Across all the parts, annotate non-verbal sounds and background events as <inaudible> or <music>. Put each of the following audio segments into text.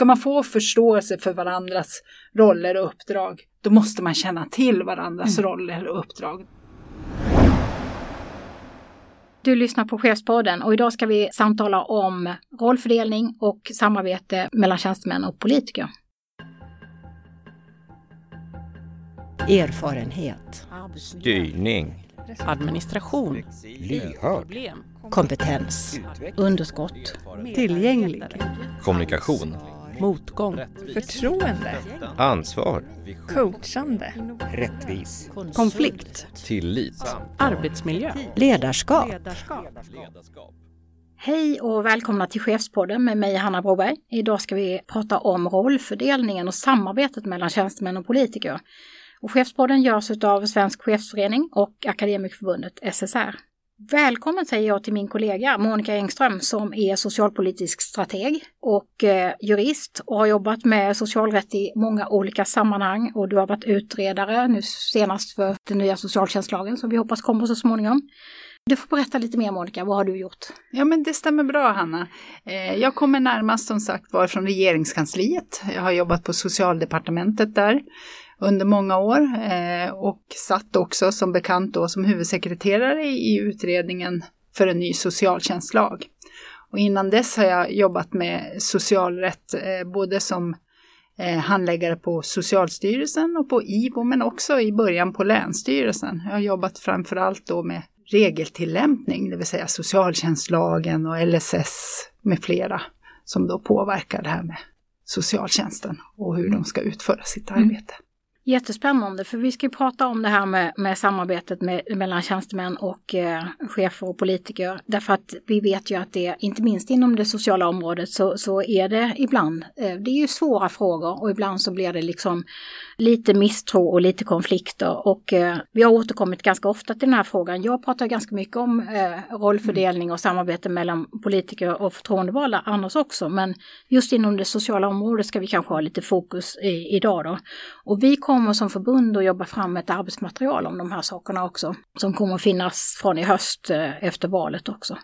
Ska man få förståelse för varandras roller och uppdrag, då måste man känna till varandras mm. roller och uppdrag. Du lyssnar på Chefspodden och idag ska vi samtala om rollfördelning och samarbete mellan tjänstemän och politiker. Erfarenhet. Styrning. Administration. Lyhörd. Kompetens. Underskott. Tillgänglig. Kommunikation. Motgång. Förtroende. Ansvar. Coachande. Rättvis. Konflikt. Tillit. Arbetsmiljö. Ledarskap. Hej och välkomna till Chefspodden med mig Hanna Broberg. Idag ska vi prata om rollfördelningen och samarbetet mellan tjänstemän och politiker. Och Chefspodden görs av Svensk Chefsförening och Akademikerförbundet SSR. Välkommen säger jag till min kollega Monica Engström som är socialpolitisk strateg och eh, jurist och har jobbat med socialrätt i många olika sammanhang och du har varit utredare nu senast för den nya socialtjänstlagen som vi hoppas kommer så småningom. Du får berätta lite mer Monica, vad har du gjort? Ja men det stämmer bra Hanna. Eh, jag kommer närmast som sagt var från regeringskansliet. Jag har jobbat på socialdepartementet där under många år eh, och satt också som bekant då som huvudsekreterare i utredningen för en ny socialtjänstlag. Och innan dess har jag jobbat med socialrätt eh, både som eh, handläggare på Socialstyrelsen och på IVO men också i början på Länsstyrelsen. Jag har jobbat framförallt då med regeltillämpning, det vill säga socialtjänstlagen och LSS med flera som då påverkar det här med socialtjänsten och hur de ska utföra sitt mm. Jättespännande, för vi ska ju prata om det här med, med samarbetet med, mellan tjänstemän och eh, chefer och politiker. Därför att vi vet ju att det, inte minst inom det sociala området, så, så är det ibland, eh, det är ju svåra frågor och ibland så blir det liksom lite misstro och lite konflikter. Och eh, vi har återkommit ganska ofta till den här frågan. Jag pratar ganska mycket om eh, rollfördelning och samarbete mellan politiker och förtroendevalda annars också. Men just inom det sociala området ska vi kanske ha lite fokus i, idag då. Och vi kommer som förbund att jobba fram ett arbetsmaterial om de här sakerna också. Som kommer att finnas från i höst eh, efter valet också.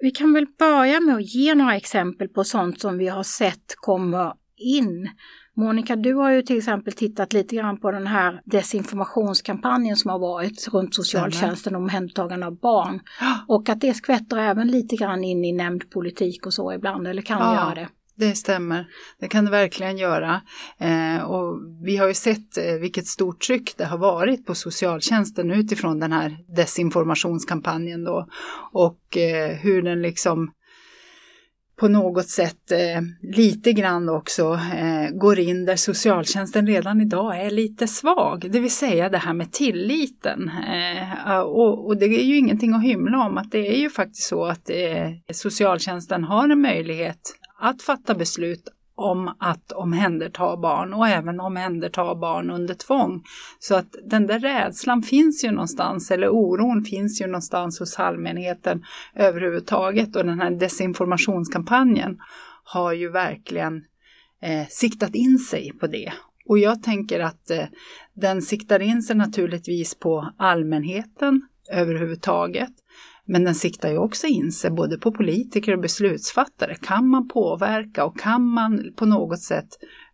Vi kan väl börja med att ge några exempel på sånt som vi har sett kommer in Monica, du har ju till exempel tittat lite grann på den här desinformationskampanjen som har varit runt socialtjänsten och omhändertagande av barn. Och att det skvätter även lite grann in i nämndpolitik och så ibland, eller kan ja. göra det. Det stämmer, det kan det verkligen göra. Eh, och vi har ju sett eh, vilket stort tryck det har varit på socialtjänsten utifrån den här desinformationskampanjen då. Och eh, hur den liksom på något sätt eh, lite grann också eh, går in där socialtjänsten redan idag är lite svag, det vill säga det här med tilliten. Eh, och, och, det är ju ingenting att hymla om att det är ju faktiskt så att eh, socialtjänsten har en möjlighet att fatta beslut om att omhänderta barn och även omhänderta barn under tvång. Så att den där rädslan finns ju någonstans, eller oron finns ju någonstans hos allmänheten överhuvudtaget och den här desinformationskampanjen har ju verkligen eh, siktat in sig på det. Och jag tänker att eh, den siktar in sig naturligtvis på allmänheten överhuvudtaget. Men den siktar ju också in sig både på politiker och beslutsfattare. Kan man påverka och kan man på något sätt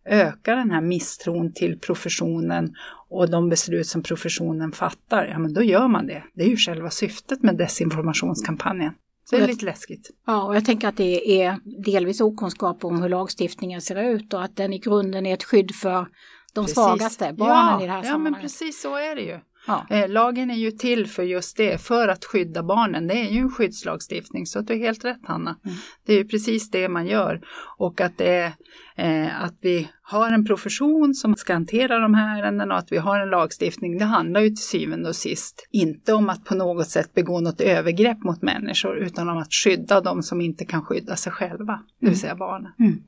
öka den här misstron till professionen och de beslut som professionen fattar, ja men då gör man det. Det är ju själva syftet med desinformationskampanjen. Så det är lite läskigt. Ja, och jag tänker att det är delvis okunskap om hur lagstiftningen ser ut och att den i grunden är ett skydd för de precis. svagaste, barnen ja, i det här sammanhanget. Ja, men precis så är det ju. Ja. Eh, lagen är ju till för just det, för att skydda barnen. Det är ju en skyddslagstiftning, så att du är helt rätt Hanna. Mm. Det är ju precis det man gör. Och att, det är, eh, att vi har en profession som ska hantera de här ärendena och att vi har en lagstiftning, det handlar ju till syvende och sist inte om att på något sätt begå något övergrepp mot människor, utan om att skydda de som inte kan skydda sig själva, det vill mm. säga barnen. Mm.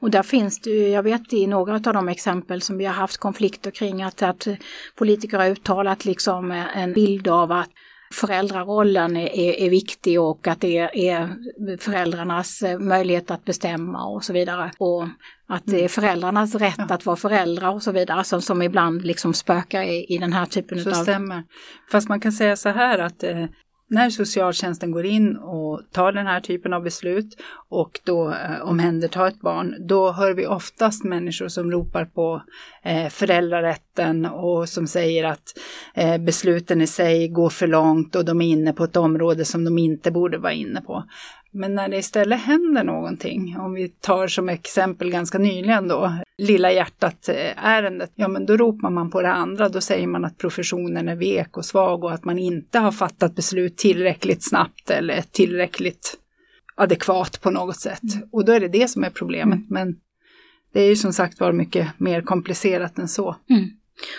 Och där finns det ju, jag vet i några av de exempel som vi har haft konflikter kring, att, att politiker har uttalat liksom en bild av att föräldrarollen är, är, viktig och att det är föräldrarnas möjlighet att bestämma och så vidare. Och att det är mm. föräldrarnas rätt ja. att vara föräldrar och så vidare som, som ibland liksom spökar i, i den här typen så av... stämmer. Fast man kan säga så här att eh, när socialtjänsten går in och tar den här typen av beslut och då eh, omhändertar ett barn, då hör vi oftast människor som ropar på eh, föräldrarätten och som säger att eh, besluten i sig går för långt och de är inne på ett område som de inte borde vara inne på. Men när det istället händer någonting, om vi tar som exempel ganska nyligen då, Lilla hjärtat-ärendet, ja men då ropar man på det andra, då säger man att professionen är vek och svag och att man inte har fattat beslut tillräckligt snabbt eller tillräckligt adekvat på något sätt. Och då är det det som är problemet, men det är ju som sagt var mycket mer komplicerat än så. Mm.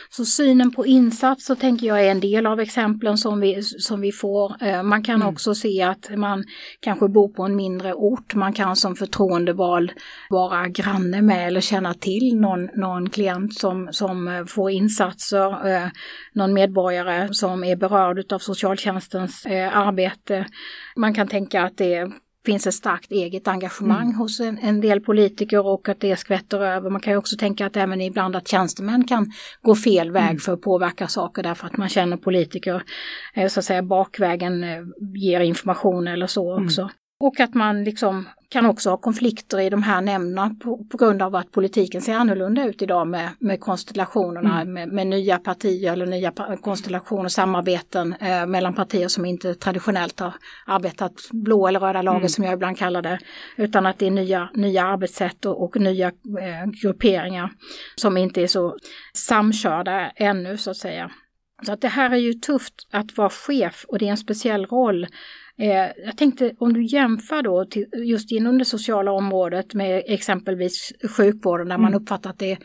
Så synen på insats så tänker jag är en del av exemplen som vi, som vi får. Eh, man kan mm. också se att man kanske bor på en mindre ort. Man kan som förtroendevald vara granne med eller känna till någon, någon klient som, som eh, får insatser. Eh, någon medborgare som är berörd av socialtjänstens arbete. Man kan tänka att det finns ett starkt eget engagemang mm. hos en, en, del politiker och att det skvätter över. Man kan ju också tänka att även ibland att tjänstemän kan gå fel väg mm. för att påverka saker därför att man känner politiker eh, så att säga bakvägen eh, ger information eller så mm. Och att man liksom kan också ha konflikter i de här nämnderna på, på, grund av att politiken ser annorlunda ut idag med, med konstellationerna, mm. med, med, nya partier eller nya konstellationer, samarbeten eh, mellan partier som inte traditionellt har arbetat blå eller röda lager mm. som jag ibland kallar det, utan att det är nya, nya arbetssätt och, och nya eh, grupperingar som inte är så samkörda ännu så att säga. Så att det här är ju tufft att vara chef och det är en speciell roll jag tänkte om du jämför då till, just inom det sociala området med exempelvis sjukvården där man mm. uppfattar att det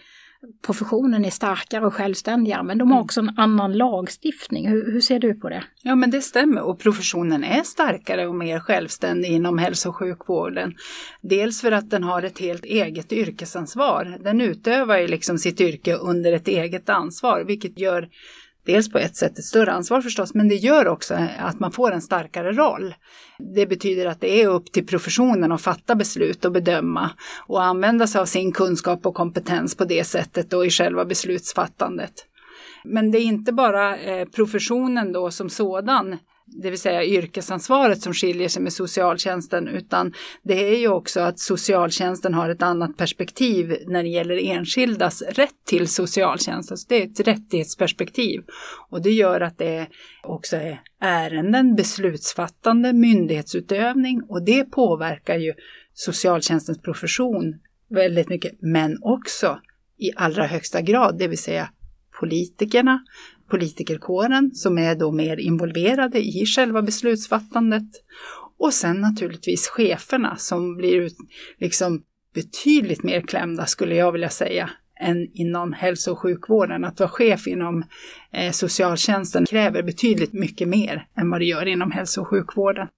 professionen är starkare och självständigare men de har mm. också en annan lagstiftning. Hur, hur, ser du på det? Ja men det stämmer och professionen är starkare och mer självständig inom hälso och sjukvården. Dels för att den har ett helt eget yrkesansvar. Den utövar ju liksom sitt yrke under ett eget ansvar vilket gör dels på ett sätt ett större ansvar förstås, men det gör också att man får en starkare roll. Det betyder att det är upp till professionen att fatta beslut och bedöma och använda sig av sin kunskap och kompetens på det sättet då i själva beslutsfattandet. Men det är inte bara eh, professionen då som sådan det vill säga yrkesansvaret som skiljer sig med socialtjänsten, utan det är ju också att socialtjänsten har ett annat perspektiv när det gäller enskildas rätt till socialtjänsten. Så alltså, det är ett rättighetsperspektiv och det gör att det också är ärenden, beslutsfattande, myndighetsutövning och det påverkar ju socialtjänstens profession väldigt mycket, men också i allra högsta grad, det vill säga politikerna, politikerkåren som är då mer involverade i själva beslutsfattandet. Och sen naturligtvis cheferna som blir liksom betydligt mer klämda skulle jag vilja säga än inom hälso och sjukvården. Att vara chef inom eh, socialtjänsten kräver betydligt mycket mer än vad det gör inom hälso och sjukvården.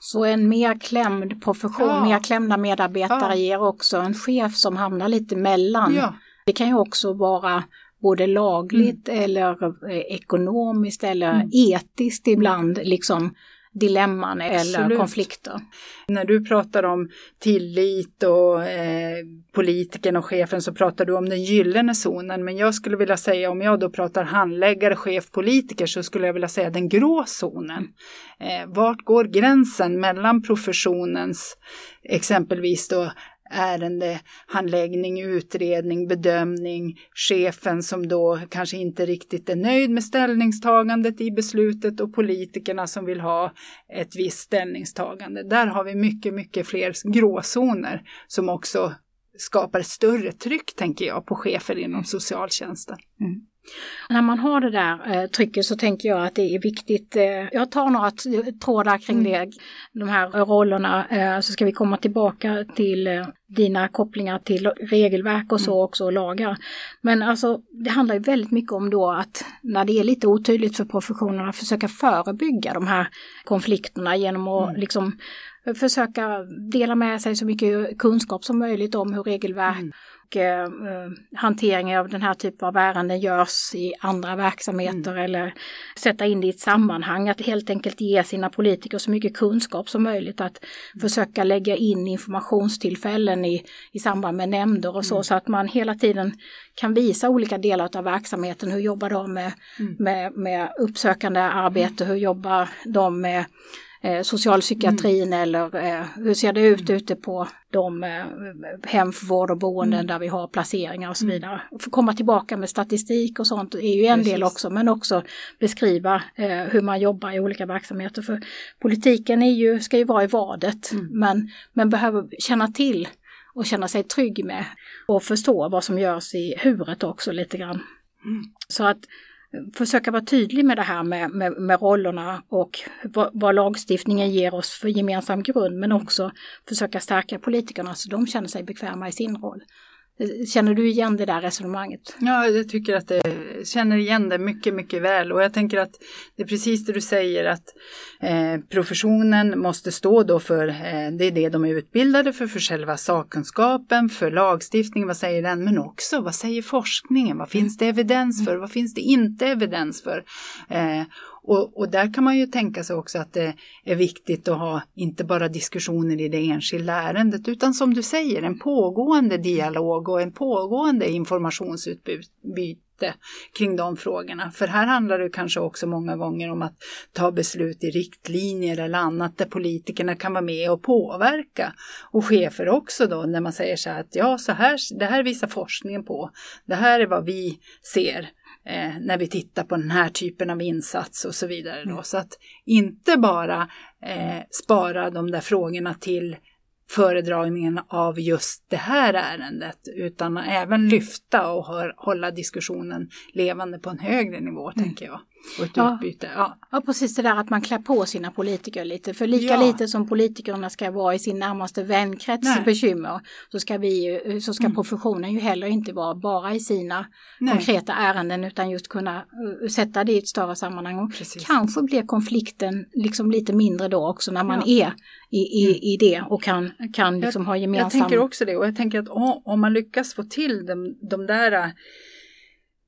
Så en mer klämd profession, ja. mer klämda medarbetare ja. ger också en chef som hamnar lite mellan. Ja. Det kan ju också vara både lagligt mm. eller eh, ekonomiskt eller mm. etiskt ibland liksom dilemman eller Absolut. konflikter. När du pratar om tillit och eh, politikern och chefen så pratar du om den gyllene zonen. Men jag skulle vilja säga om jag då pratar handläggare, chef, politiker så skulle jag vilja säga den grå zonen. Eh, vart går gränsen mellan professionens exempelvis då ärendehandläggning, utredning, bedömning, chefen som då kanske inte riktigt är nöjd med ställningstagandet i beslutet och politikerna som vill ha ett visst ställningstagande. Där har vi mycket, mycket fler gråzoner som också skapar ett större tryck, tänker jag, på chefer inom socialtjänsten. Mm. När man har det där eh, trycket så tänker jag att det är viktigt. Eh, jag tar några trådar kring mm. det, de här rollerna, eh, så ska vi komma tillbaka till dina kopplingar till regelverk och så mm. också och lagar. Men alltså det handlar ju väldigt mycket om då att när det är lite otydligt för professionerna försöka förebygga de här konflikterna genom att mm. liksom försöka dela med sig så mycket kunskap som möjligt om hur regelverk Mm. Och eh, hantering av den här typen av ärenden görs i andra verksamheter Mm. eller sätta in det i ett sammanhang. Att helt enkelt ge sina politiker så mycket kunskap som möjligt. Att Mm. försöka lägga in informationstillfällen i, i samband med nämnder och så. Mm. Så att man hela tiden kan visa olika delar av verksamheten. Hur jobbar de med, Mm. med, med uppsökande arbete? Hur jobbar de med eh, socialpsykiatrin Mm. eller eh, hur ser det ut ute på de eh, hem för vård och boenden Mm. där vi har placeringar och så vidare. Och få komma tillbaka med statistik och sånt är ju en del Precis. också men också beskriva eh, hur man jobbar i olika verksamheter. För politiken är ju, ska ju vara i vadet Mm. men, men behöver känna till och känna sig trygg med och förstå vad som görs i huret också lite grann. Mm. Så att försöka vara tydlig med det här med, med, med rollerna och vad, vad lagstiftningen ger oss för gemensam grund men också försöka stärka politikerna så de känner sig bekväma i sin roll. Känner du igen det där resonemanget? Ja, jag tycker att det känner igen det mycket, mycket väl. Och jag tänker att det är precis det du säger att eh, professionen måste stå då för, eh, det är det de är utbildade för, för själva sakkunskapen, för lagstiftningen, vad säger den, men också vad säger forskningen, vad finns det evidens för, vad finns det inte evidens för? Eh, och, och där kan man ju tänka sig också att det är viktigt att ha inte bara diskussioner i det enskilda ärendet utan som du säger en pågående dialog och en pågående informationsutbyte kring de frågorna. För här handlar det kanske också många gånger om att ta beslut i riktlinjer eller annat där politikerna kan vara med och påverka. Och chefer också då när man säger så här att ja, så här, det här visar forskningen på. Det här är vad vi ser eh, när vi tittar på den här typen av insats och så vidare. Då. Så att inte bara eh, spara de där frågorna till föredragningen av just det här ärendet utan även lyfta och hör, hålla diskussionen levande på en högre nivå tänker jag. Och ett Ja. utbyte. Ja. Ja, precis det där att man klär på sina politiker lite. För lika Ja. lite som politikerna ska vara i sin närmaste vänkrets Nej. bekymmer så ska, vi, så ska Mm. professionen ju heller inte vara bara i sina Nej. konkreta ärenden utan just kunna uh, sätta det i ett större sammanhang. Och Precis. kanske blir konflikten liksom lite mindre då också när man Ja. är i, i, i det och kan, kan liksom ha Jag gemensam... tänker också det och jag tänker att om, om man lyckas få till de, de där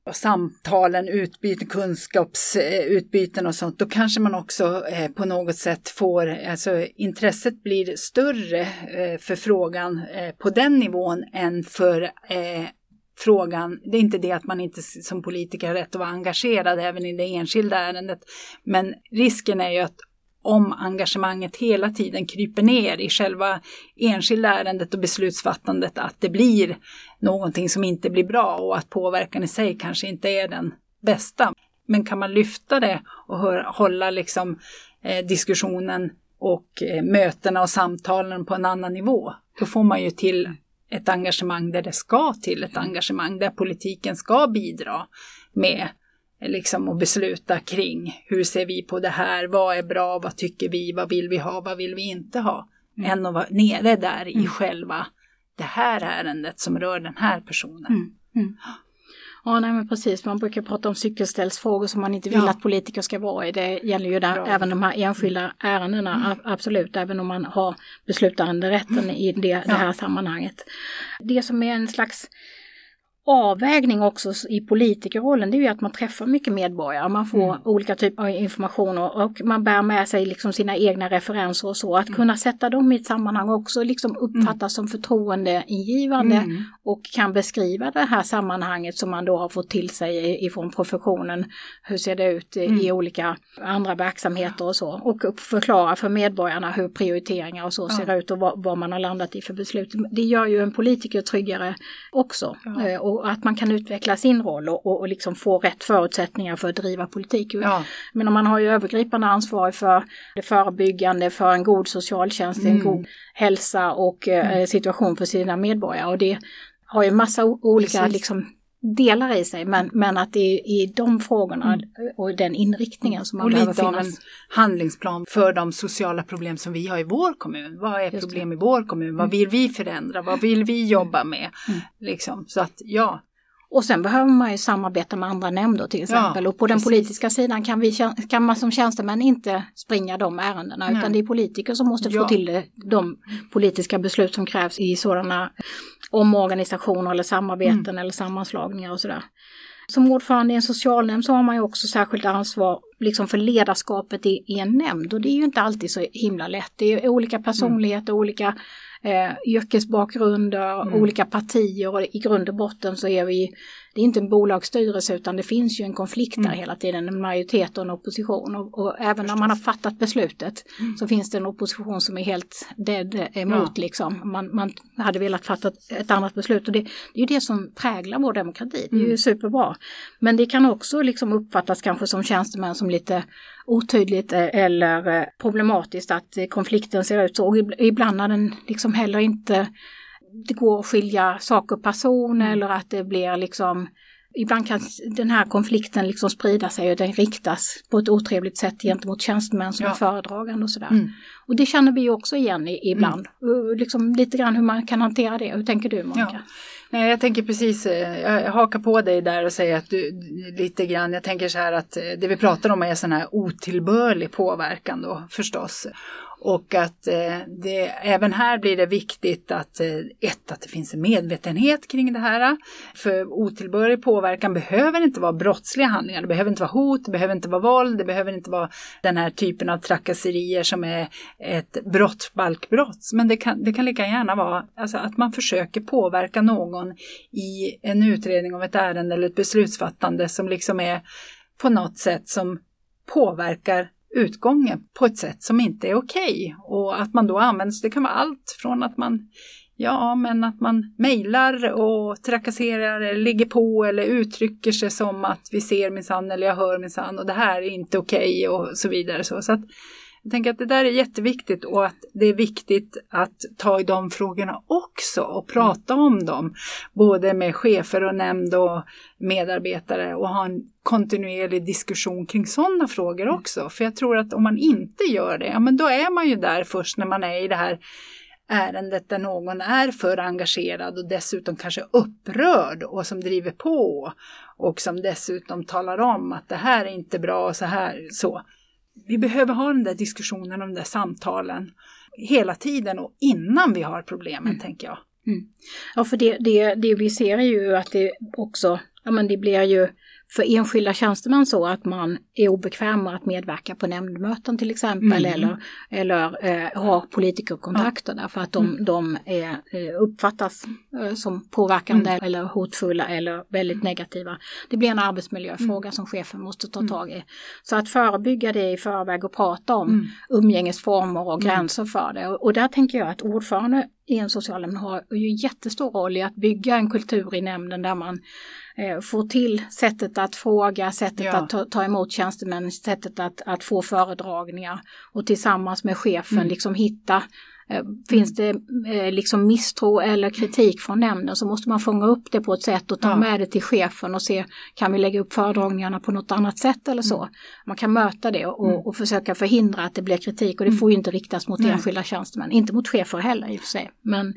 och samtalen, eh, utbyten, kunskapsutbyten och sånt, då kanske man också eh, på något sätt får, alltså intresset blir större eh, för frågan eh, på den nivån än för eh, frågan, det är inte det att man inte som politiker har rätt att vara engagerad även i det enskilda ärendet, men risken är ju att om engagemanget hela tiden kryper ner i själva enskilda ärendet och beslutsfattandet, att det blir någonting som inte blir bra och att påverkan i sig kanske inte är den bästa. Men kan man lyfta det och hålla liksom, eh, diskussionen och eh, mötena och samtalen på en annan nivå, då får man ju till ett engagemang där det ska till ett engagemang, där politiken ska bidra med liksom att besluta kring hur ser vi på det här, vad är bra, vad tycker vi, vad vill vi ha, vad vill vi inte ha, Mm. än att vara nere där i själva det här ärendet som rör den här personen. Mm, mm. Ja, nej men precis. Man brukar prata om cykelställsfrågor som man inte vill Ja. att politiker ska vara i. Det gäller ju där, Bra. även de här enskilda ärendena, a- absolut, även om man har beslutanderätten i det, det här sammanhanget. Det som är en slags avvägning också i politikerrollen, det är ju att man träffar mycket medborgare. Man får Mm. olika typer av information och, och man bär med sig liksom sina egna referenser och så. Mm. Att kunna sätta dem i ett sammanhang också liksom uppfattas som förtroendeingivande Mm. och kan beskriva det här sammanhanget som man då har fått till sig i- ifrån professionen. Hur ser det ut i, Mm. olika andra verksamheter och så. Och förklara för medborgarna hur prioriteringar och så Ja. ser ut och vad, vad man har landat i för beslut. Det gör ju en politiker tryggare också. Ja. Eh, Och att man kan utveckla sin roll och, och, och liksom få rätt förutsättningar för att driva politik. Ja, Men om man har ju övergripande ansvar för det förebyggande, för en god socialtjänst, en Mm. god hälsa och eh, situation för sina medborgare. Och det har ju massa olika Precis. liksom, delar i sig, men, men att det är i de frågorna och den inriktningen som man och behöver lite av en finnas. handlingsplan för de sociala problem som vi har i vår kommun. Vad är. Mm. problem i vår kommun? Vad vill vi förändra? Vad vill vi jobba med? Liksom, så att ja, Och sen behöver man ju samarbeta med andra nämnder till exempel. Ja, och på den precis. politiska sidan kan, vi, kan man som tjänstemän inte springa de ärendena Nej. utan det är politiker som måste Ja. få till det, de politiska beslut som krävs i sådana omorganisationer eller samarbeten Mm. eller sammanslagningar och sådär. Som ordförande i en socialnämnd så har man ju också särskilt ansvar liksom för ledarskapet i, i en nämnd och det är ju inte alltid så himla lätt. Det är olika personligheter, olika eh, yrkesbakgrunder, Mm. olika partier och i grund och botten så är vi, det är inte en bolagsstyrelse utan det finns ju en konflikt där Mm. hela tiden, en majoritet och en opposition. Och, och även när man har fattat beslutet Mm. så finns det en opposition som är helt dead emot Ja. liksom. Man, man hade velat fatta ett annat beslut och det, det är ju det som präglar vår demokrati. Det är ju Mm. superbra. Men det kan också liksom uppfattas kanske som tjänstemän som lite otydligt eh, eller eh, problematiskt att eh, konflikten ser ut så. Ibland när den liksom heller inte det går att skilja sak och person Mm. eller att det blir liksom Ibland kan den här konflikten liksom sprida sig och den riktas på ett otrevligt sätt gentemot tjänstemän som Ja. är föredragande och sådär. Mm. Och det känner vi också igen i, ibland. Och Liksom lite grann hur man kan hantera det. Hur tänker du Monica? Ja. Nej, jag tänker precis, eh, jag hakar på dig där och säger att du lite grann, jag tänker så här att eh, det vi pratar om är sån här otillbörlig påverkan då förstås. Och att eh, det, även här blir det viktigt att eh, ett, att det finns en medvetenhet kring det här. För otillbörlig påverkan behöver inte vara brottsliga handlingar, det behöver inte vara hot, det behöver inte vara våld, det behöver inte vara den här typen av trakasserier som är ett brottsbalkbrott. Men det kan, det kan lika gärna vara alltså, att man försöker påverka någon i en utredning av ett ärende eller ett beslutsfattande som liksom är på något sätt som påverkar utgången på ett sätt som inte är okej. Och att man då används, det kan vara allt från att man Ja, men att man mejlar och trakasserar eller ligger på eller uttrycker sig som att vi ser minsann eller jag hör minsann och det här är inte okej och så vidare. Så, så att jag tänker att det där är jätteviktigt och att det är viktigt att ta i de frågorna också och prata om dem. Både med chefer och nämnd och medarbetare och ha en kontinuerlig diskussion kring sådana frågor också. För jag tror att om man inte gör det, ja men då är man ju där först när man är i det här ärendet där någon är för engagerad och dessutom kanske upprörd och som driver på och som dessutom talar om att det här är inte bra och så här så. Vi behöver ha den där diskussionen, de där samtalen hela tiden och innan vi har problemen tänker jag. Ja, för det, det, det vi ser är ju att det också, ja men det blir ju för enskilda tjänstemän så att man är obekväm med att medverka på nämndmöten till exempel Mm. eller, eller eh, har politikerkontakter därför att de, de är, eh, uppfattas eh, som påverkande eller hotfulla eller väldigt negativa. Det blir en arbetsmiljöfråga som chefen måste ta tag i. Så att förebygga det i förväg och prata om Mm. umgängesformer och gränser för det. Och, och där tänker jag att ordförande i en socialnämnd har ju jättestor roll i att bygga en kultur i nämnden där man eh, får till sättet att fråga, sättet Ja. att ta, ta emot tjänstemän, sättet att, att få föredragningar och tillsammans med chefen Mm. liksom hitta eh, Finns det eh, liksom misstro eller kritik från nämnden så måste man fånga upp det på ett sätt och ta Ja. med det till chefen och se kan vi lägga upp föredragningarna på något annat sätt eller så. Mm. Man kan möta det och, och försöka förhindra att det blir kritik och det får ju inte riktas mot Nej. enskilda tjänstemän, inte mot chefer heller i och för sig. Men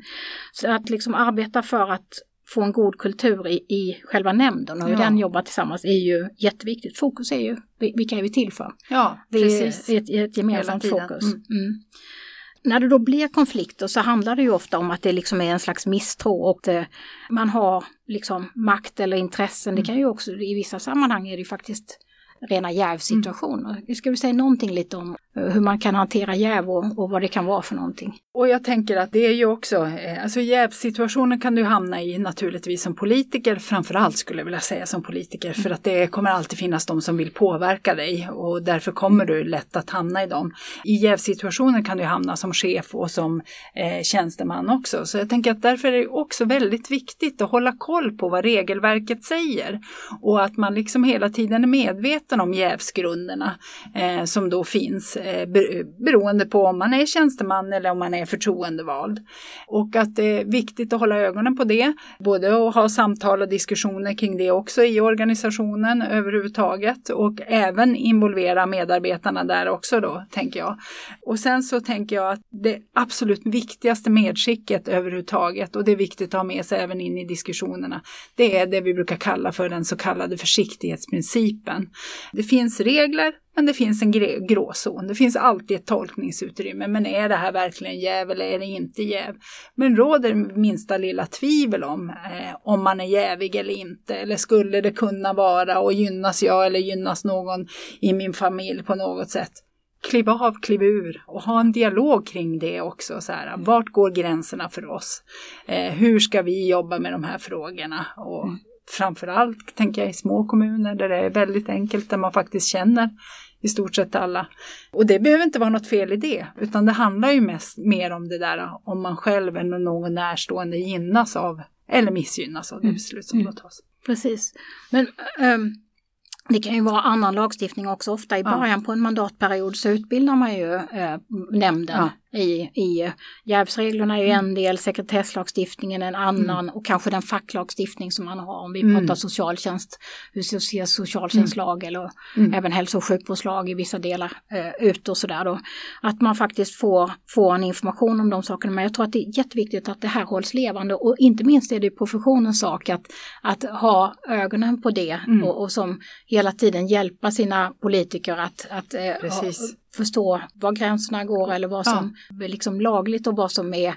så att liksom arbeta för att få en god kultur i, i själva nämnden och hur Ja. den jobbar tillsammans är ju jätteviktigt. Fokus är ju vi- vilka är vi till för? Ja, Det precis. är ett, ett gemensamt fokus. Mm. Mm. När det då blir konflikter så handlar det ju ofta om att det liksom är en slags misstro och det, man har liksom makt eller intressen. Mm. Det kan ju också, i vissa sammanhang är det ju faktiskt rena jävsituationer. Ska vi säga någonting lite om eh, hur man kan hantera jäv och, och vad det kan vara för någonting? Och jag tänker att det är ju också, eh, alltså jävsituationen kan du hamna i naturligtvis som politiker, framförallt skulle jag vilja säga som politiker, för att det kommer alltid finnas de som vill påverka dig och därför kommer du lätt att hamna i dem. I jävsituationen kan du hamna som chef och som eh, tjänsteman också, så jag tänker att därför är det också väldigt viktigt att hålla koll på vad regelverket säger och att man liksom hela tiden är medveten om jävsgrunderna eh, som då finns Eh, beroende på om man är tjänsteman eller om man är förtroendevald. Och att det är viktigt att hålla ögonen på det, både att ha samtal och diskussioner kring det också i organisationen överhuvudtaget och även involvera medarbetarna där också då, tänker jag. Och sen så tänker jag att det absolut viktigaste medskicket överhuvudtaget och det är viktigt att ha med sig även in i diskussionerna, det är det vi brukar kalla för den så kallade försiktighetsprincipen. Det finns regler, men det finns en gråzon. Det finns alltid ett tolkningsutrymme. Men är det här verkligen jäv eller är det inte jäv? Men råder minsta lilla tvivel om eh, om man är jävig eller inte? Eller skulle det kunna vara och gynnas jag eller gynnas någon i min familj på något sätt? Kliv av, kliv ur och ha en dialog kring det också. Så här, vart går gränserna för oss? Eh, hur ska vi jobba med de här frågorna? Och mm framförallt tänker jag i små kommuner där det är väldigt enkelt, där man faktiskt känner i stort sett alla. Och det behöver inte vara något fel i det, utan det handlar ju mest mer om det där om man själv eller någon närstående gynnas av eller missgynnas av det beslut som då tas. Precis. Men ehm, det kan ju vara annan lagstiftning också. Ofta i Ja. början på en mandatperiod så utbildar man ju eh, nämnden Ja. I, i jävsreglerna är ju en del, sekretesslagstiftningen en annan och kanske den facklagstiftning som man har om vi Mm. pratar socialtjänst, hur ser socialtjänstlag eller Mm. även hälso och sjukvårdslag i vissa delar eh, ut och sådär då. Att man faktiskt får, får en information om de sakerna. Men jag tror att det är jätteviktigt att det här hålls levande och inte minst är det professionens sak att, att ha ögonen på det Mm. och, och som hela tiden hjälpa sina politiker att, att eh, förstå var gränserna går eller vad som är liksom lagligt och vad som är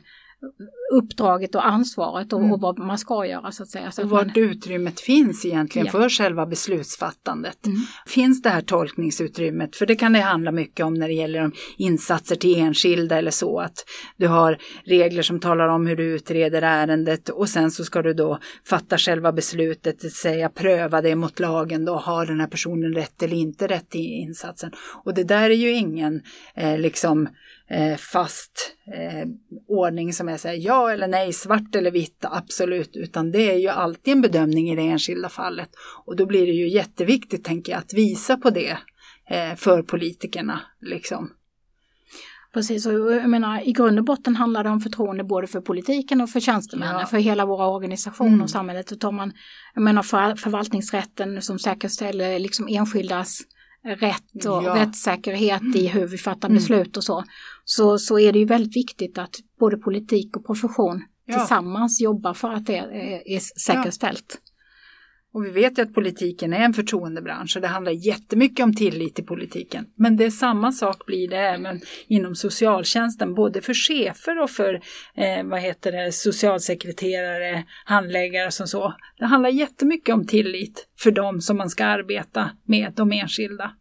uppdraget och ansvaret och, Mm. och vad man ska göra så att säga. Så Och att man, vart utrymmet finns egentligen Ja. för själva beslutsfattandet. Mm. Finns det här tolkningsutrymmet? För det kan det handla mycket om när det gäller om insatser till enskilda eller så. Att du har regler som talar om hur du utreder ärendet och sen så ska du då fatta själva beslutet, det säga pröva det mot lagen då. Har den här personen rätt eller inte rätt i insatsen? Och det där är ju ingen eh, liksom eh, fast eh, ordning som är så här, ja eller nej, svart eller vitt, absolut, utan det är ju alltid en bedömning i det enskilda fallet. Och då blir det ju jätteviktigt, tänker jag, att visa på det eh, för politikerna. Liksom. Precis, och jag menar i grund och botten handlar det om förtroende både för politiken och för tjänstemännen, Ja. för hela våra organisationer Mm. och samhället. Och tar man, jag menar för, förvaltningsrätten som säkerställer liksom enskildas rätt och Ja. rättssäkerhet i hur vi fattar Mm. beslut och så, så, så är det ju väldigt viktigt att både politik och profession Ja. tillsammans jobbar för att det är, är säkerställt. Och vi vet ju att politiken är en förtroendebransch och det handlar jättemycket om tillit till politiken. Men det är samma sak blir det även inom socialtjänsten, både för chefer och för eh, vad heter det, socialsekreterare, handläggare och så. Det handlar jättemycket om tillit för dem som man ska arbeta med, de enskilda.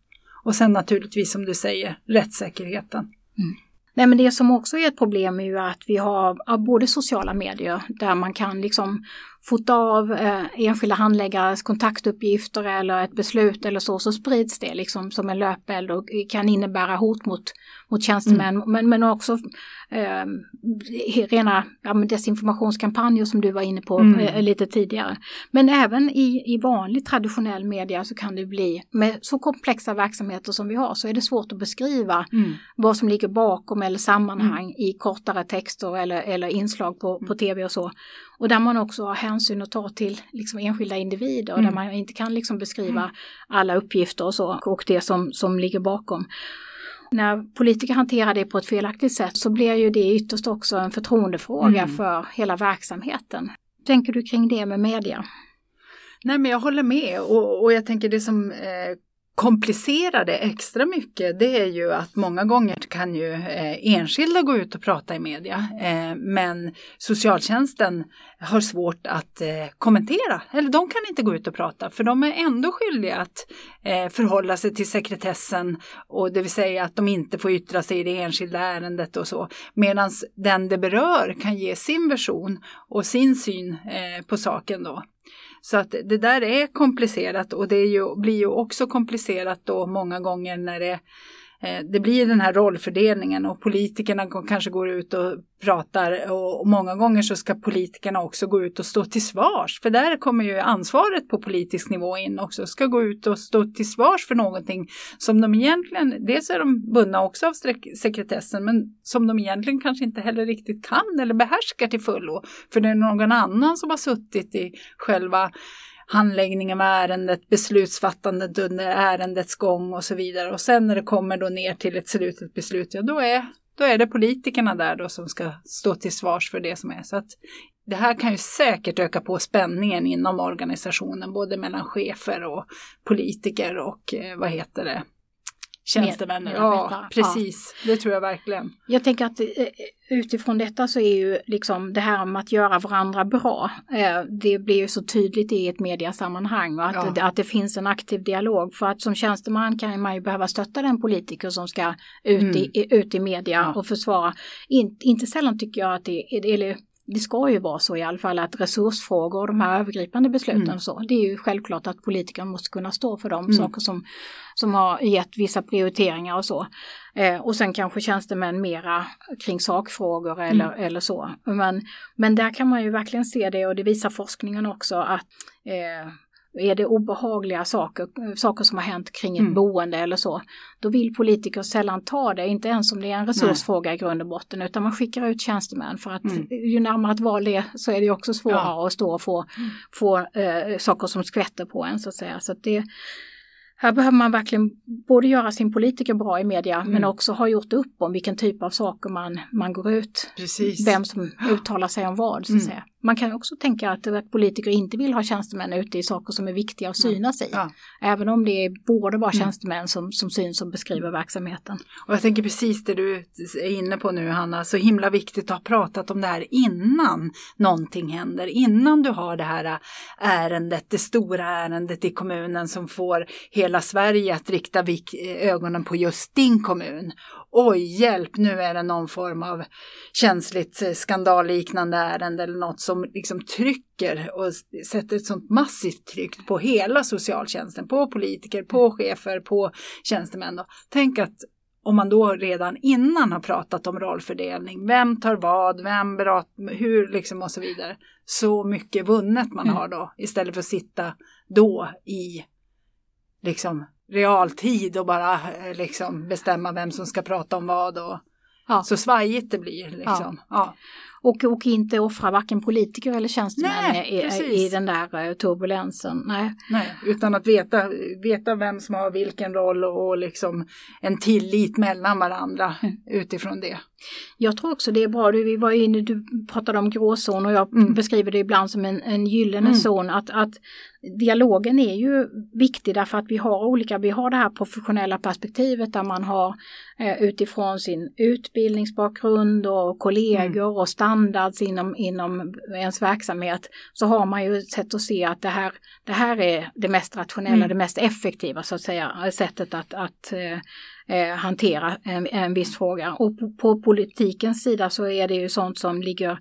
Och sen naturligtvis som du säger, rättssäkerheten. Mm. Nej men det som också är ett problem är ju att vi har både sociala medier där man kan liksom fota av eh, enskilda handläggares kontaktuppgifter eller ett beslut eller så, så sprids det liksom som en löpeld och kan innebära hot mot, mot tjänstemän men, men också eh, rena ja, desinformationskampanjer som du var inne på Mm. eh, lite tidigare. Men även i, i vanlig traditionell media så kan det bli, med så komplexa verksamheter som vi har så är det svårt att beskriva vad som ligger bakom eller sammanhang i kortare texter eller, eller inslag på, på tv och så. Och där man också har hänsyn att ta till liksom enskilda individer och där Mm. man inte kan liksom beskriva alla uppgifter och så och det som, som ligger bakom. När politiker hanterar det på ett felaktigt sätt så blir ju det ytterst också en förtroendefråga Mm. för hela verksamheten. Tänker du kring det med media? Nej men jag håller med och, och jag tänker det som eh, komplicerar det extra mycket det är ju att många gånger kan ju eh, enskilda gå ut och prata i media. Eh, men socialtjänsten har svårt att eh, kommentera. Eller de kan inte gå ut och prata för de är ändå skyldiga att förhålla sig till sekretessen och det vill säga att de inte får yttra sig i det enskilda ärendet och så. Medan den det berör kan ge sin version och sin syn på saken då. Så att det där är komplicerat och det är ju, blir ju också komplicerat då många gånger när det Eh, det blir den här rollfördelningen och politikerna kanske går ut och pratar och många gånger så ska politikerna också gå ut och stå till svars för där kommer ju ansvaret på politisk nivå in också, ska gå ut och stå till svars för någonting som de egentligen, dels är de bundna också av sekretessen men som de egentligen kanske inte heller riktigt kan eller behärskar till fullo för det är någon annan som har suttit i själva handläggningen av ärendet, beslutsfattandet under ärendets gång och så vidare. Och sen när det kommer då ner till ett slutet beslut, ja då är, då är det politikerna där då som ska stå till svars för det som är. Så att det här kan ju säkert öka på spänningen inom organisationen, både mellan chefer och politiker och eh, vad heter det, tjänstemän. Ja, precis. Ja. Det tror jag verkligen. Jag tänker att eh, utifrån detta så är ju liksom det här med att göra varandra bra, eh, det blir ju så tydligt i ett mediasammanhang och att, ja. att det finns en aktiv dialog. För att som tjänsteman kan man ju behöva stötta den politiker som ska ut, mm. i, ut i media ja. och försvara. In, inte sällan tycker jag att det, eller det ska ju vara så i alla fall att resursfrågor och de här övergripande besluten mm. så, det är ju självklart att politiker måste kunna stå för de mm. saker som, som har gett vissa prioriteringar och så. Eh, och sen kanske tjänstemän mera kring sakfrågor eller, mm. eller så. Men, men där kan man ju verkligen se det och det visar forskningen också att eh, är det obehagliga saker, saker som har hänt kring ett mm. boende eller så, då vill politiker sällan ta det, inte ens om det är en resursfråga Nej. i grund och botten, utan man skickar ut tjänstemän för att mm. ju närmare ett val det är så är det också svårare ja. att stå och få, mm. få eh, saker som skvätter på en så att säga. Så att det, här behöver man verkligen både göra sin politiker bra i media mm. men också ha gjort upp om vilken typ av saker man, man går ut. Precis. Vem som uttalar sig om vad. Så att mm. säga. Man kan också tänka att, att politiker inte vill ha tjänstemän ute i saker som är viktiga att synas i. Ja. Även om det borde vara mm. tjänstemän som, som syns och beskriver verksamheten. Och jag tänker precis det du är inne på nu Hanna, så himla viktigt att ha pratat om det här innan någonting händer. Innan du har det här ärendet, det stora ärendet i kommunen som får hela Sverige att rikta ögonen på just din kommun oj hjälp, nu är det någon form av känsligt eh, skandalliknande ärende eller något som liksom trycker och sätter ett sånt massivt tryck på hela socialtjänsten, på politiker, på chefer, på tjänstemän. Tänk att om man då redan innan har pratat om rollfördelning, vem tar vad, vem berat, hur liksom och så vidare. Så mycket vunnet man mm. har då istället för att sitta då i liksom realtid och bara eh, liksom bestämma vem som ska prata om vad och ja. så svajigt det blir. Liksom. Ja. Och, och inte offra varken politiker eller tjänstemän i, i, den där uh, turbulensen. Nej. Nej, utan att veta, veta vem som har vilken roll och, liksom en tillit mellan varandra mm. utifrån det. Jag tror också det är bra, du, vi var inne, du pratade om gråzon och jag mm. beskriver det ibland som en, en gyllene mm. zon. Att, att dialogen är ju viktig därför att vi har olika, vi har det här professionella perspektivet där man har eh, utifrån sin utbildningsbakgrund och kollegor mm. och standards inom, inom ens verksamhet så har man ju ett sätt att se att det här, det här är det mest rationella, mm. det mest effektiva så att säga, sättet att, att eh, eh, hantera en, en viss fråga. Och på, på politikens sida så är det ju sånt som ligger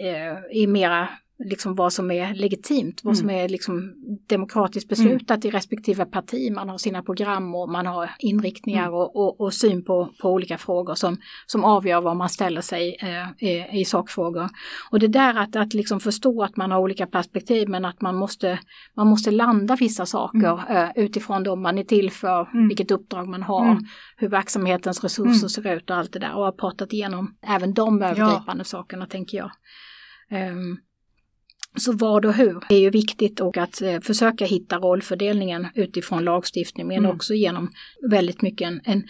eh, i mera liksom vad som är legitimt, vad som mm. är liksom demokratiskt beslutat mm. i respektive parti. Man har sina program och man har inriktningar mm. och, och, och, syn på, på olika frågor som, som avgör var man ställer sig eh, i, i sakfrågor. Och det där att, att liksom förstå att man har olika perspektiv men att man måste, man måste landa vissa saker mm. eh, utifrån de man är till för, mm. vilket uppdrag man har, mm. hur verksamhetens resurser ser ut och allt det där. Och har pratat igenom även de övergripande ja. sakerna tänker jag. Um, så vad och hur är ju viktigt och att eh, försöka hitta rollfördelningen utifrån lagstiftning men mm. också genom väldigt mycket en, en,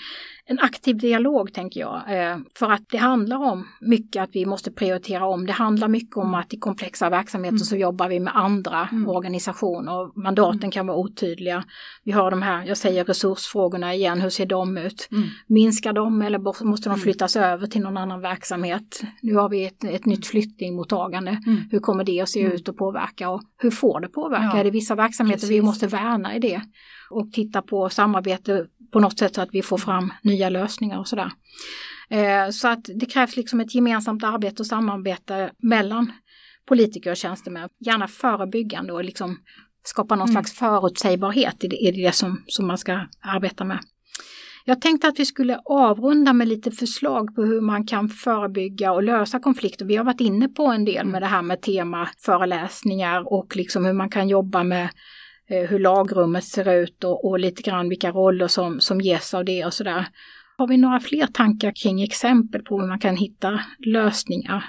en aktiv dialog tänker jag. Eh, för att det handlar om mycket att vi måste prioritera om. Det handlar mycket om att i komplexa verksamheter mm. så jobbar vi med andra mm. organisationer. Mandaten mm. kan vara otydliga. Vi har de här, jag säger resursfrågorna igen, hur ser de ut? Mm. Minskar de eller måste de mm. flyttas över till någon annan verksamhet? Nu har vi ett, ett nytt flyktingmottagande. Hur kommer det att se ut och påverka och hur får det påverka? Ja. Är det vissa verksamheter Precis. vi måste värna i det? Och titta på samarbete på något sätt så att vi får fram nya lösningar och sådär. Eh, så att det krävs liksom ett gemensamt arbete och samarbete mellan politiker och tjänstemän. Gärna förebyggande och liksom skapa någon mm. slags förutsägbarhet i det, i det som, som man ska arbeta med. Jag tänkte att vi skulle avrunda med lite förslag på hur man kan förebygga och lösa konflikter. Vi har varit inne på en del med det här med temaföreläsningar och liksom hur man kan jobba med Eh, hur lagrummet ser ut och, och lite grann vilka roller som, som ges av det och sådär. Har vi några fler tankar kring exempel på hur man kan hitta lösningar?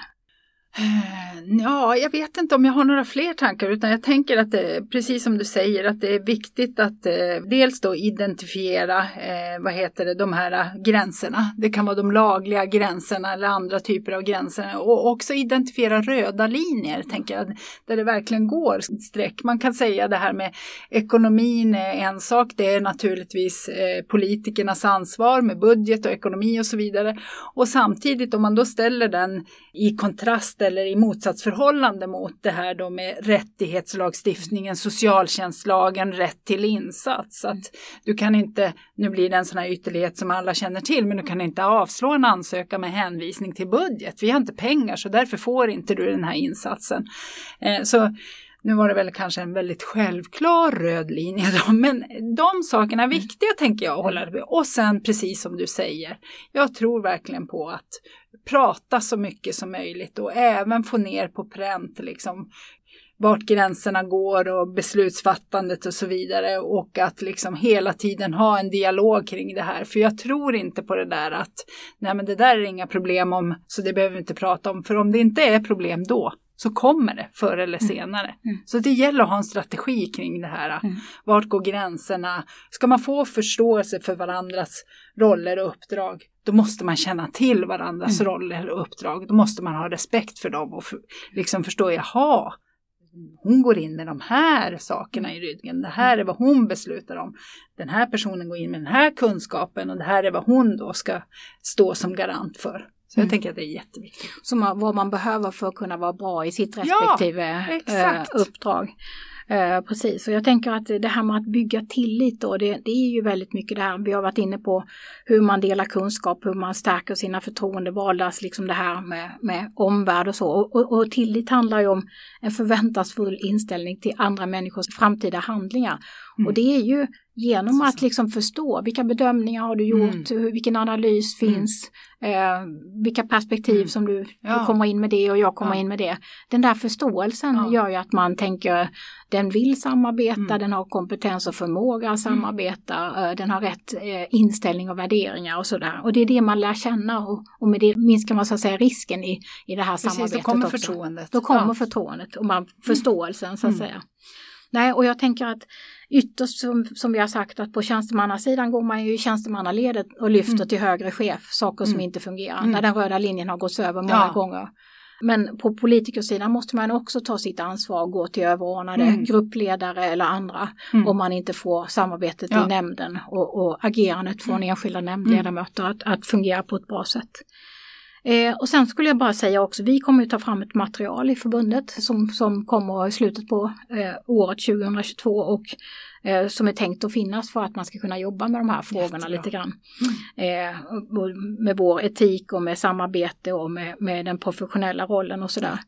Eh, ja, jag vet inte om jag har några fler tankar utan jag tänker att det, precis som du säger, att det är viktigt att eh, dels då identifiera, eh, vad heter det, de här eh, gränserna. Det kan vara de lagliga gränserna eller andra typer av gränser och också identifiera röda linjer, tänker jag, där det verkligen går streck. Man kan säga det här med ekonomin är en sak, det är naturligtvis eh, politikernas ansvar med budget och ekonomi och så vidare. Och samtidigt om man då ställer den i kontrast eller i motsatsförhållande mot det här då med rättighetslagstiftningen, socialtjänstlagen, rätt till insats. Att du kan inte, nu blir det en sån här ytterlighet som alla känner till, men du kan inte avslå en ansökan med hänvisning till budget. Vi har inte pengar så därför får inte du den här insatsen. Eh, så nu var det väl kanske en väldigt självklar röd linje då, <laughs> men de sakerna är viktiga tänker jag att hålla med. Och sen precis som du säger, jag tror verkligen på att prata så mycket som möjligt och även få ner på pränt liksom vart gränserna går och beslutsfattandet och så vidare och att liksom hela tiden ha en dialog kring det här. För jag tror inte på det där att nej men det där är inga problem om så det behöver vi inte prata om. För om det inte är problem då så kommer det förr eller senare. Mm. Så det gäller att ha en strategi kring det här. Mm. Vart går gränserna? Ska man få förståelse för varandras roller och uppdrag, då måste man känna till varandras Mm. roller och uppdrag. Då måste man ha respekt för dem och för, liksom förstå, jaha, hon går in med de här sakerna i ryggen. Det här är vad hon beslutar om. Den här personen går in med den här kunskapen och det här är vad hon då ska stå som garant för. Så jag Mm. tänker att det är jätteviktigt. Som vad man behöver för att kunna vara bra i sitt Ja, respektive eh, exakt. uppdrag. Eh, precis, och jag tänker att det här med att bygga tillit då, det, det är ju väldigt mycket det här, vi har varit inne på hur man delar kunskap, hur man stärker sina förtroendevaldas, liksom det här med, med omvärld och så. Och, och, och tillit handlar ju om en förväntansfull inställning till andra människors framtida handlingar. Mm. Och det är ju genom att liksom förstå vilka bedömningar har du gjort, hur, vilken analys Mm. finns, eh, vilka perspektiv Mm. som du, Ja. du kommer in med det och jag kommer Ja. in med det. Den där förståelsen Ja. gör ju att man tänker den vill samarbeta, Mm. den har kompetens och förmåga att samarbeta, eh, den har rätt eh, inställning och värderingar och sådär. Och det är det man lär känna och, och med det minskar man så att säga risken i, i det här Precis, då samarbetet kommer också. förtroendet. Då kommer förtroendet och man, förståelsen så att Mm. säga. Nej, och jag tänker att ytterst som, som vi har sagt att på tjänstemannasidan går man ju i tjänstemannaledet och lyfter Mm. till högre chef saker som Mm. inte fungerar, Mm. när den röda linjen har gått över många Ja. gånger. Men på politikersidan måste man också ta sitt ansvar och gå till överordnade Mm. gruppledare eller andra Mm. om man inte får samarbetet Ja. i nämnden och, och agerandet från Mm. enskilda nämndledamöter att, att fungera på ett bra sätt. Eh, och sen skulle jag bara säga också, vi kommer ju ta fram ett material i förbundet som, som kommer i slutet på eh, året 2022 och eh, som är tänkt att finnas för att man ska kunna jobba med de här frågorna Jättebra. lite grann. Eh, och med vår etik och med samarbete och med, med den professionella rollen och sådär.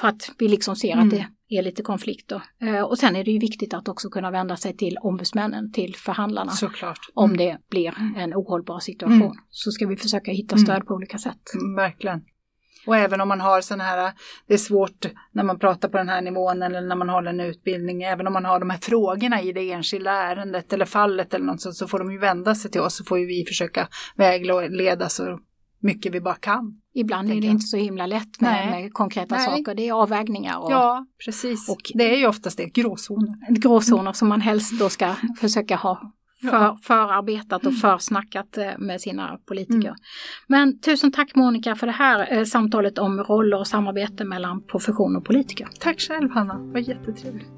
För att vi liksom ser Mm. att det är lite konflikter. Eh, och sen är det ju viktigt att också kunna vända sig till ombudsmännen, till förhandlarna. Såklart. Om Mm. det blir en ohållbar situation Mm. så ska vi försöka hitta Mm. stöd på olika sätt. Mm, Verkligen. Och även om man har sån här, det är svårt när man pratar på den här nivån eller när man håller en utbildning, även om man har de här frågorna i det enskilda ärendet eller fallet eller något sånt, så får de ju vända sig till oss så får ju vi försöka vägleda så mycket vi bara kan. Ibland är det inte så himla lätt med, med konkreta Nej. saker. Det är avvägningar och Ja, precis. och- det är ju oftast det, gråzoner. gråzoner som man helst då ska försöka ha för, förarbetat och försnackat eh, med sina politiker. Mm. Men tusen tack Monica för det här eh, samtalet om roller och samarbete mellan profession och politiker. Tack själv Hanna, det var jättetrevligt.